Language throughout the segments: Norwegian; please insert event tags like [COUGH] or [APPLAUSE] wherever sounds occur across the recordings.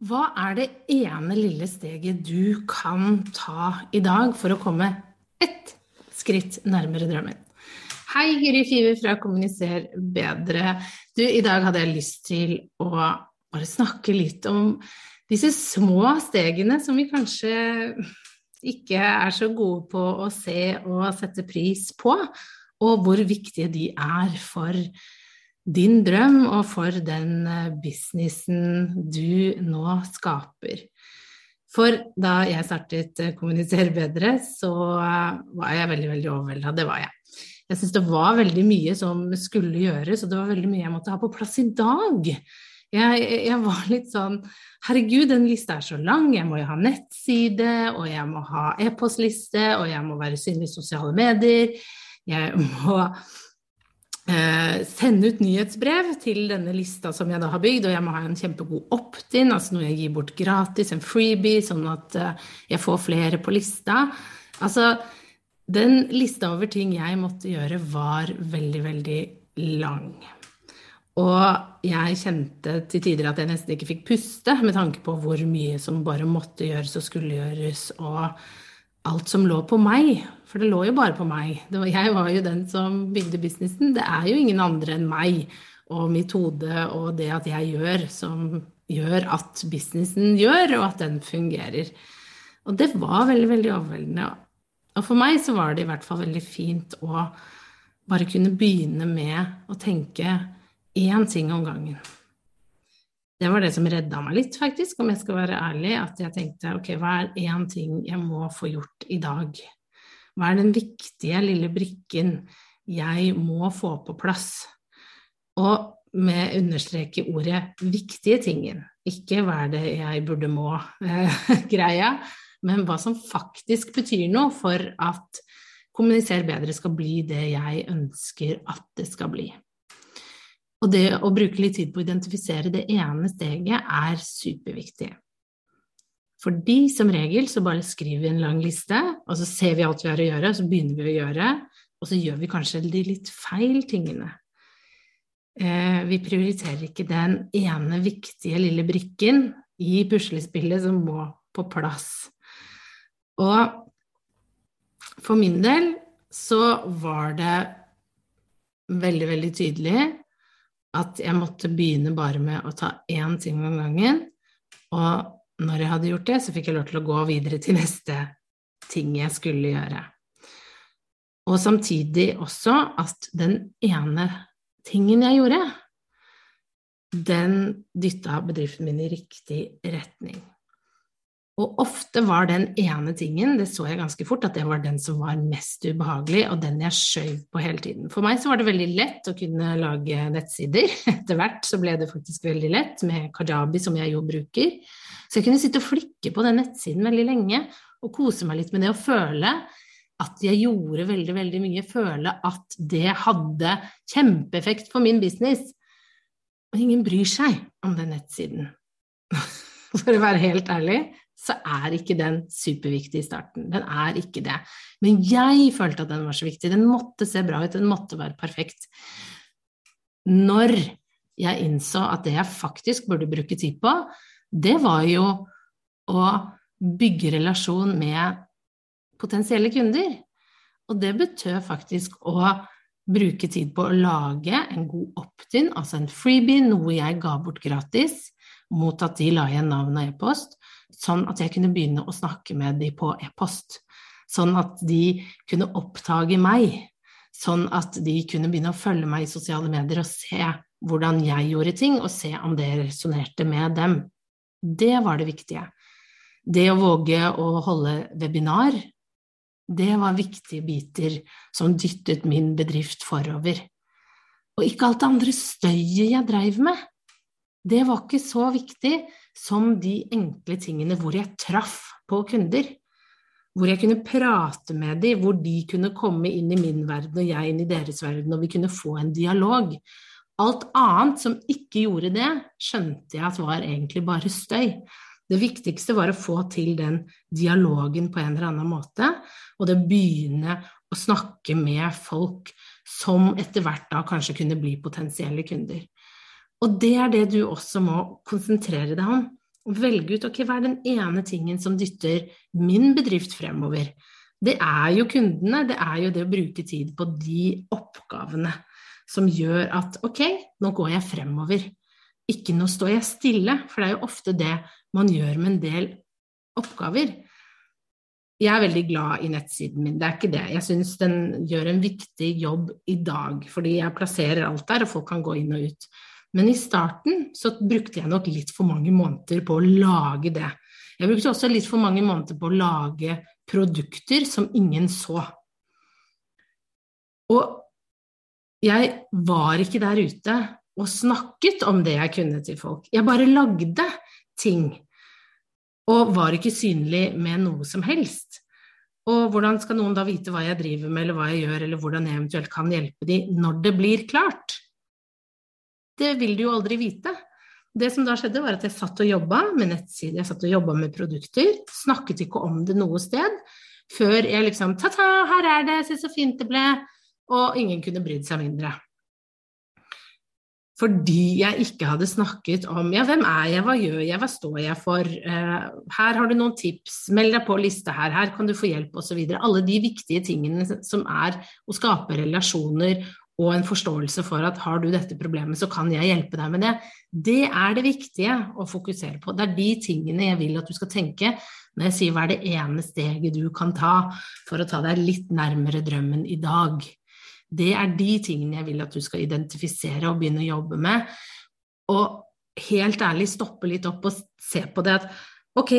Hva er det ene lille steget du kan ta i dag for å komme ett skritt nærmere drømmen? Hei, Guri Five fra Kommuniser bedre. Du, i dag hadde jeg lyst til å bare snakke litt om disse små stegene som vi kanskje ikke er så gode på å se og sette pris på, og hvor viktige de er for din drøm og for den eh, businessen du nå skaper. For da jeg startet kommunisere Kommuniser bedre, så eh, var jeg veldig, veldig overvelda. Det var jeg. Jeg syns det var veldig mye som skulle gjøres, og det var veldig mye jeg måtte ha på plass i dag. Jeg, jeg var litt sånn Herregud, den lista er så lang. Jeg må jo ha nettside, og jeg må ha e-postliste, og jeg må være synlig i sosiale medier. Jeg må eh, sende ut nyhetsbrev til denne lista som jeg da har bygd, og jeg må ha en kjempegod opt-in, altså noe jeg gir bort gratis, en freebie, sånn at eh, jeg får flere på lista. Altså, den lista over ting jeg måtte gjøre, var veldig, veldig lang. Og jeg kjente til tider at jeg nesten ikke fikk puste med tanke på hvor mye som bare måtte gjøres og skulle gjøres, og alt som lå på meg. For det lå jo bare på meg. Var, jeg var jo den som bygde businessen. Det er jo ingen andre enn meg og mitt hode og det at jeg gjør, som gjør at businessen gjør, og at den fungerer. Og det var veldig, veldig overveldende. Og for meg så var det i hvert fall veldig fint å bare kunne begynne med å tenke én ting om gangen. Det var det som redda meg litt, faktisk, om jeg skal være ærlig. At jeg tenkte ok, hva er én ting jeg må få gjort i dag? Hva er den viktige lille brikken jeg må få på plass? Og med understreke ordet 'viktige tingen'. Ikke hva er det jeg burde må-greia, eh, [LAUGHS] men hva som faktisk betyr noe for at kommuniser bedre skal bli det jeg ønsker at det skal bli. Og det å bruke litt tid på å identifisere det ene steget er superviktig. Fordi som regel så bare skriver vi en lang liste, og så ser vi alt vi har å gjøre, og så begynner vi å gjøre, og så gjør vi kanskje de litt feil tingene. Eh, vi prioriterer ikke den ene viktige lille brikken i puslespillet som må på plass. Og for min del så var det veldig, veldig tydelig at jeg måtte begynne bare med å ta én ting om gangen. Og når jeg hadde gjort det, så fikk jeg lov til å gå videre til neste ting jeg skulle gjøre. Og samtidig også at den ene tingen jeg gjorde, den dytta bedriften min i riktig retning. Og ofte var den ene tingen, det så jeg ganske fort, at det var den som var mest ubehagelig, og den jeg skjøv på hele tiden. For meg så var det veldig lett å kunne lage nettsider. [LAUGHS] Etter hvert så ble det faktisk veldig lett med Kajabi, som jeg jo bruker. Så jeg kunne sitte og flikke på den nettsiden veldig lenge og kose meg litt med det å føle at jeg gjorde veldig, veldig mye. Føle at det hadde kjempeeffekt for min business. Og ingen bryr seg om den nettsiden. [LAUGHS] For å være helt ærlig så er ikke den superviktig i starten. Den er ikke det. Men jeg følte at den var så viktig. Den måtte se bra ut, den måtte være perfekt. Når jeg innså at det jeg faktisk burde bruke tid på, det var jo å bygge relasjon med potensielle kunder. Og det betød faktisk å bruke tid på å lage en god opt-in, altså en freebie, noe jeg ga bort gratis, mot at de la igjen navn og e-post, sånn at jeg kunne begynne å snakke med dem på e-post. Sånn at de kunne oppdage meg. Sånn at de kunne begynne å følge meg i sosiale medier og se hvordan jeg gjorde ting, og se om det resonnerte med dem. Det var det viktige. Det å våge å holde webinar, det var viktige biter som dyttet min bedrift forover. Og ikke alt det andre støyet jeg dreiv med. Det var ikke så viktig som de enkle tingene hvor jeg traff på kunder. Hvor jeg kunne prate med dem, hvor de kunne komme inn i min verden og jeg inn i deres verden, og vi kunne få en dialog. Alt annet som ikke gjorde det, skjønte jeg at var egentlig bare støy. Det viktigste var å få til den dialogen på en eller annen måte, og det begynne å snakke med folk som etter hvert da kanskje kunne bli potensielle kunder. Og det er det du også må konsentrere deg om. Velge ut ok, hva er den ene tingen som dytter min bedrift fremover. Det er jo kundene, det er jo det å bruke tid på de oppgavene som gjør at ok, nå går jeg fremover. Ikke nå står jeg stille, for det er jo ofte det man gjør med en del oppgaver. Jeg er veldig glad i nettsiden min, det er ikke det. Jeg syns den gjør en viktig jobb i dag, fordi jeg plasserer alt der, og folk kan gå inn og ut. Men i starten så brukte jeg nok litt for mange måneder på å lage det. Jeg brukte også litt for mange måneder på å lage produkter som ingen så. Og jeg var ikke der ute og snakket om det jeg kunne til folk. Jeg bare lagde ting. Og var ikke synlig med noe som helst. Og hvordan skal noen da vite hva jeg driver med, eller hva jeg gjør, eller hvordan jeg eventuelt kan hjelpe dem når det blir klart? Det vil du jo aldri vite. Det som da skjedde, var at jeg satt og jobba med nettsider, jeg satt og jobba med produkter, snakket ikke om det noe sted, før jeg liksom Ta-ta, her er det, se så fint det ble, og ingen kunne brydd seg mindre. Fordi jeg ikke hadde snakket om ja, hvem er jeg, hva gjør jeg, hva står jeg for, uh, her har du noen tips, meld deg på liste her, her kan du få hjelp, osv. Alle de viktige tingene som er å skape relasjoner og en forståelse for at har du dette problemet, så kan jeg hjelpe deg med det. Det er det viktige å fokusere på. Det er de tingene jeg vil at du skal tenke når jeg sier hva er det ene steget du kan ta for å ta deg litt nærmere drømmen i dag. Det er de tingene jeg vil at du skal identifisere og begynne å jobbe med. Og helt ærlig stoppe litt opp og se på det at ok,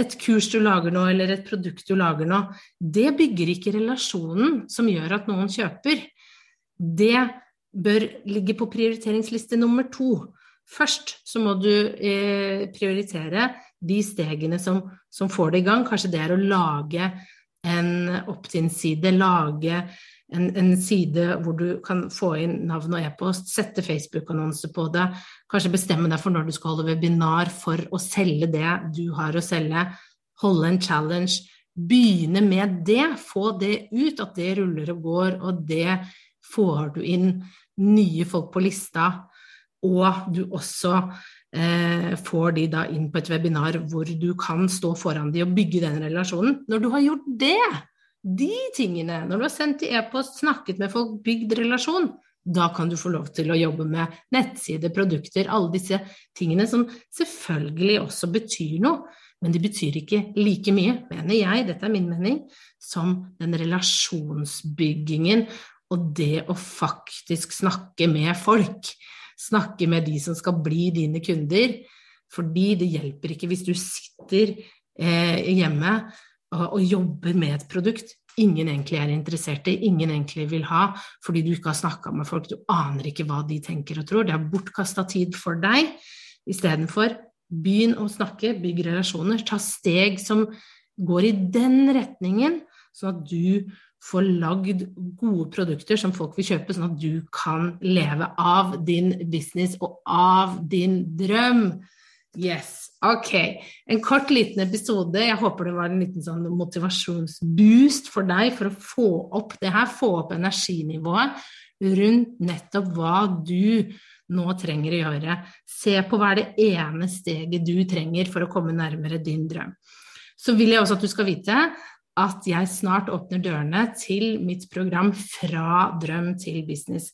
et kurs du lager nå, eller et produkt du lager nå, det bygger ikke relasjonen som gjør at noen kjøper. Det bør ligge på prioriteringsliste nummer to. Først så må du eh, prioritere de stegene som, som, får det i gang. Kanskje det er å lage en opt-in-side, lage en, en, side hvor du kan få inn navn og e-post, sette Facebook-annonse på det, kanskje bestemme deg for når du skal holde webinar for å selge det du har å selge, holde en challenge. Begynne med det, få det ut, at det ruller og går, og det får du inn nye folk på lista, og du også eh, får de da inn på et webinar hvor du kan stå foran de og bygge den relasjonen. Når du har gjort det, de tingene, når du har sendt i e-post, snakket med folk, bygd relasjon, da kan du få lov til å jobbe med nettsider, produkter, alle disse tingene som selvfølgelig også betyr noe, men de betyr ikke like mye, mener jeg, dette er min mening, som den relasjonsbyggingen og det å faktisk snakke med folk, snakke med de som skal bli dine kunder, fordi det hjelper ikke hvis du sitter eh, hjemme og, og, jobber med et produkt ingen egentlig er interessert i, ingen egentlig vil ha, fordi du ikke har snakka med folk, du aner ikke hva de tenker og tror, det er bortkasta tid for deg. Istedenfor begynn å snakke, bygg relasjoner, ta steg som går i den retningen, sånn at du får lagd gode produkter som folk vil kjøpe, sånn at du kan leve av din business og av din drøm. Yes. Ok. En kort, liten episode. Jeg håper det var en liten sånn motivasjonsboost for deg for å få opp det her, få opp energinivået rundt nettopp hva du nå trenger å gjøre. Se på hva er det ene steget du trenger for å komme nærmere din drøm. Så vil jeg også at du skal vite at jeg snart åpner dørene til mitt program Fra drøm til business.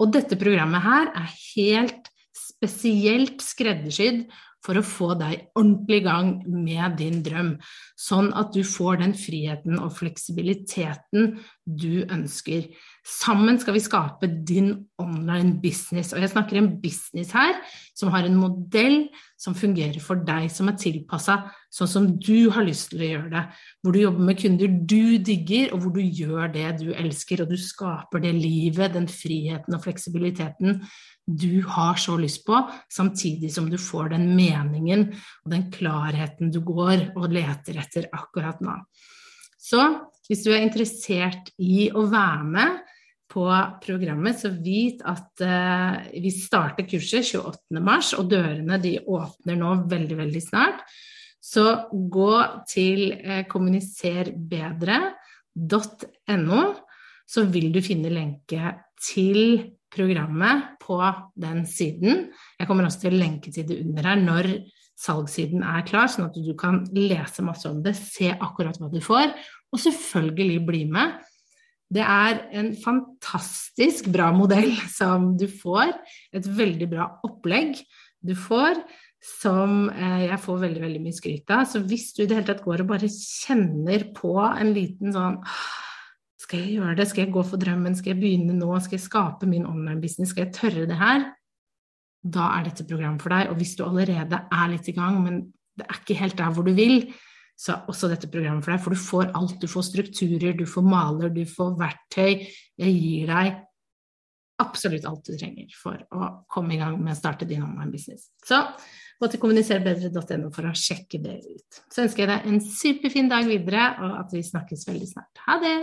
Og dette programmet her er helt spesielt skreddersydd for å få deg ordentlig i gang med din drøm, sånn at du får den friheten og fleksibiliteten du ønsker. Sammen skal vi skape din online business. Og jeg snakker en business her som har en modell som fungerer for deg, som er tilpassa sånn som du har lyst til å gjøre det. Hvor du jobber med kunder du digger, og hvor du gjør det du elsker, og du skaper det livet, den friheten og fleksibiliteten du har så lyst på, samtidig som du får den meningen og den klarheten du går og leter etter akkurat nå. Så hvis du er interessert i å være med på programmet, så vit at uh, vi starter kurset 28.3, og dørene de åpner nå veldig, veldig snart. Så gå til uh, kommuniserbedre.no, så vil du finne lenke til programmet på den siden. Jeg kommer også til å lenke til det under her når salgssiden er klar, sånn at du kan lese masse om det, se akkurat hva du får, og selvfølgelig bli med. Det er en fantastisk bra modell som du får, et veldig bra opplegg du får, som eh, jeg får veldig, veldig mye skryt av. Så hvis du i det hele tatt går og bare kjenner på en liten sånn skal jeg gjøre det? Skal jeg gå for drømmen? Skal jeg begynne nå? Skal jeg skape min online-business? Skal jeg tørre det her? Da er dette programmet for deg. Og hvis du allerede er litt i gang, men det er ikke helt der hvor du vil, så også dette programmet for deg. For du får alt. Du får strukturer, du får maler, du får verktøy. Jeg gir deg absolutt alt du trenger for å komme i gang med å starte din online-business. Så gå til kommuniserbedre.no for å sjekke det ut. Så ønsker jeg deg en superfin dag videre, og at vi snakkes veldig snart. Ha det!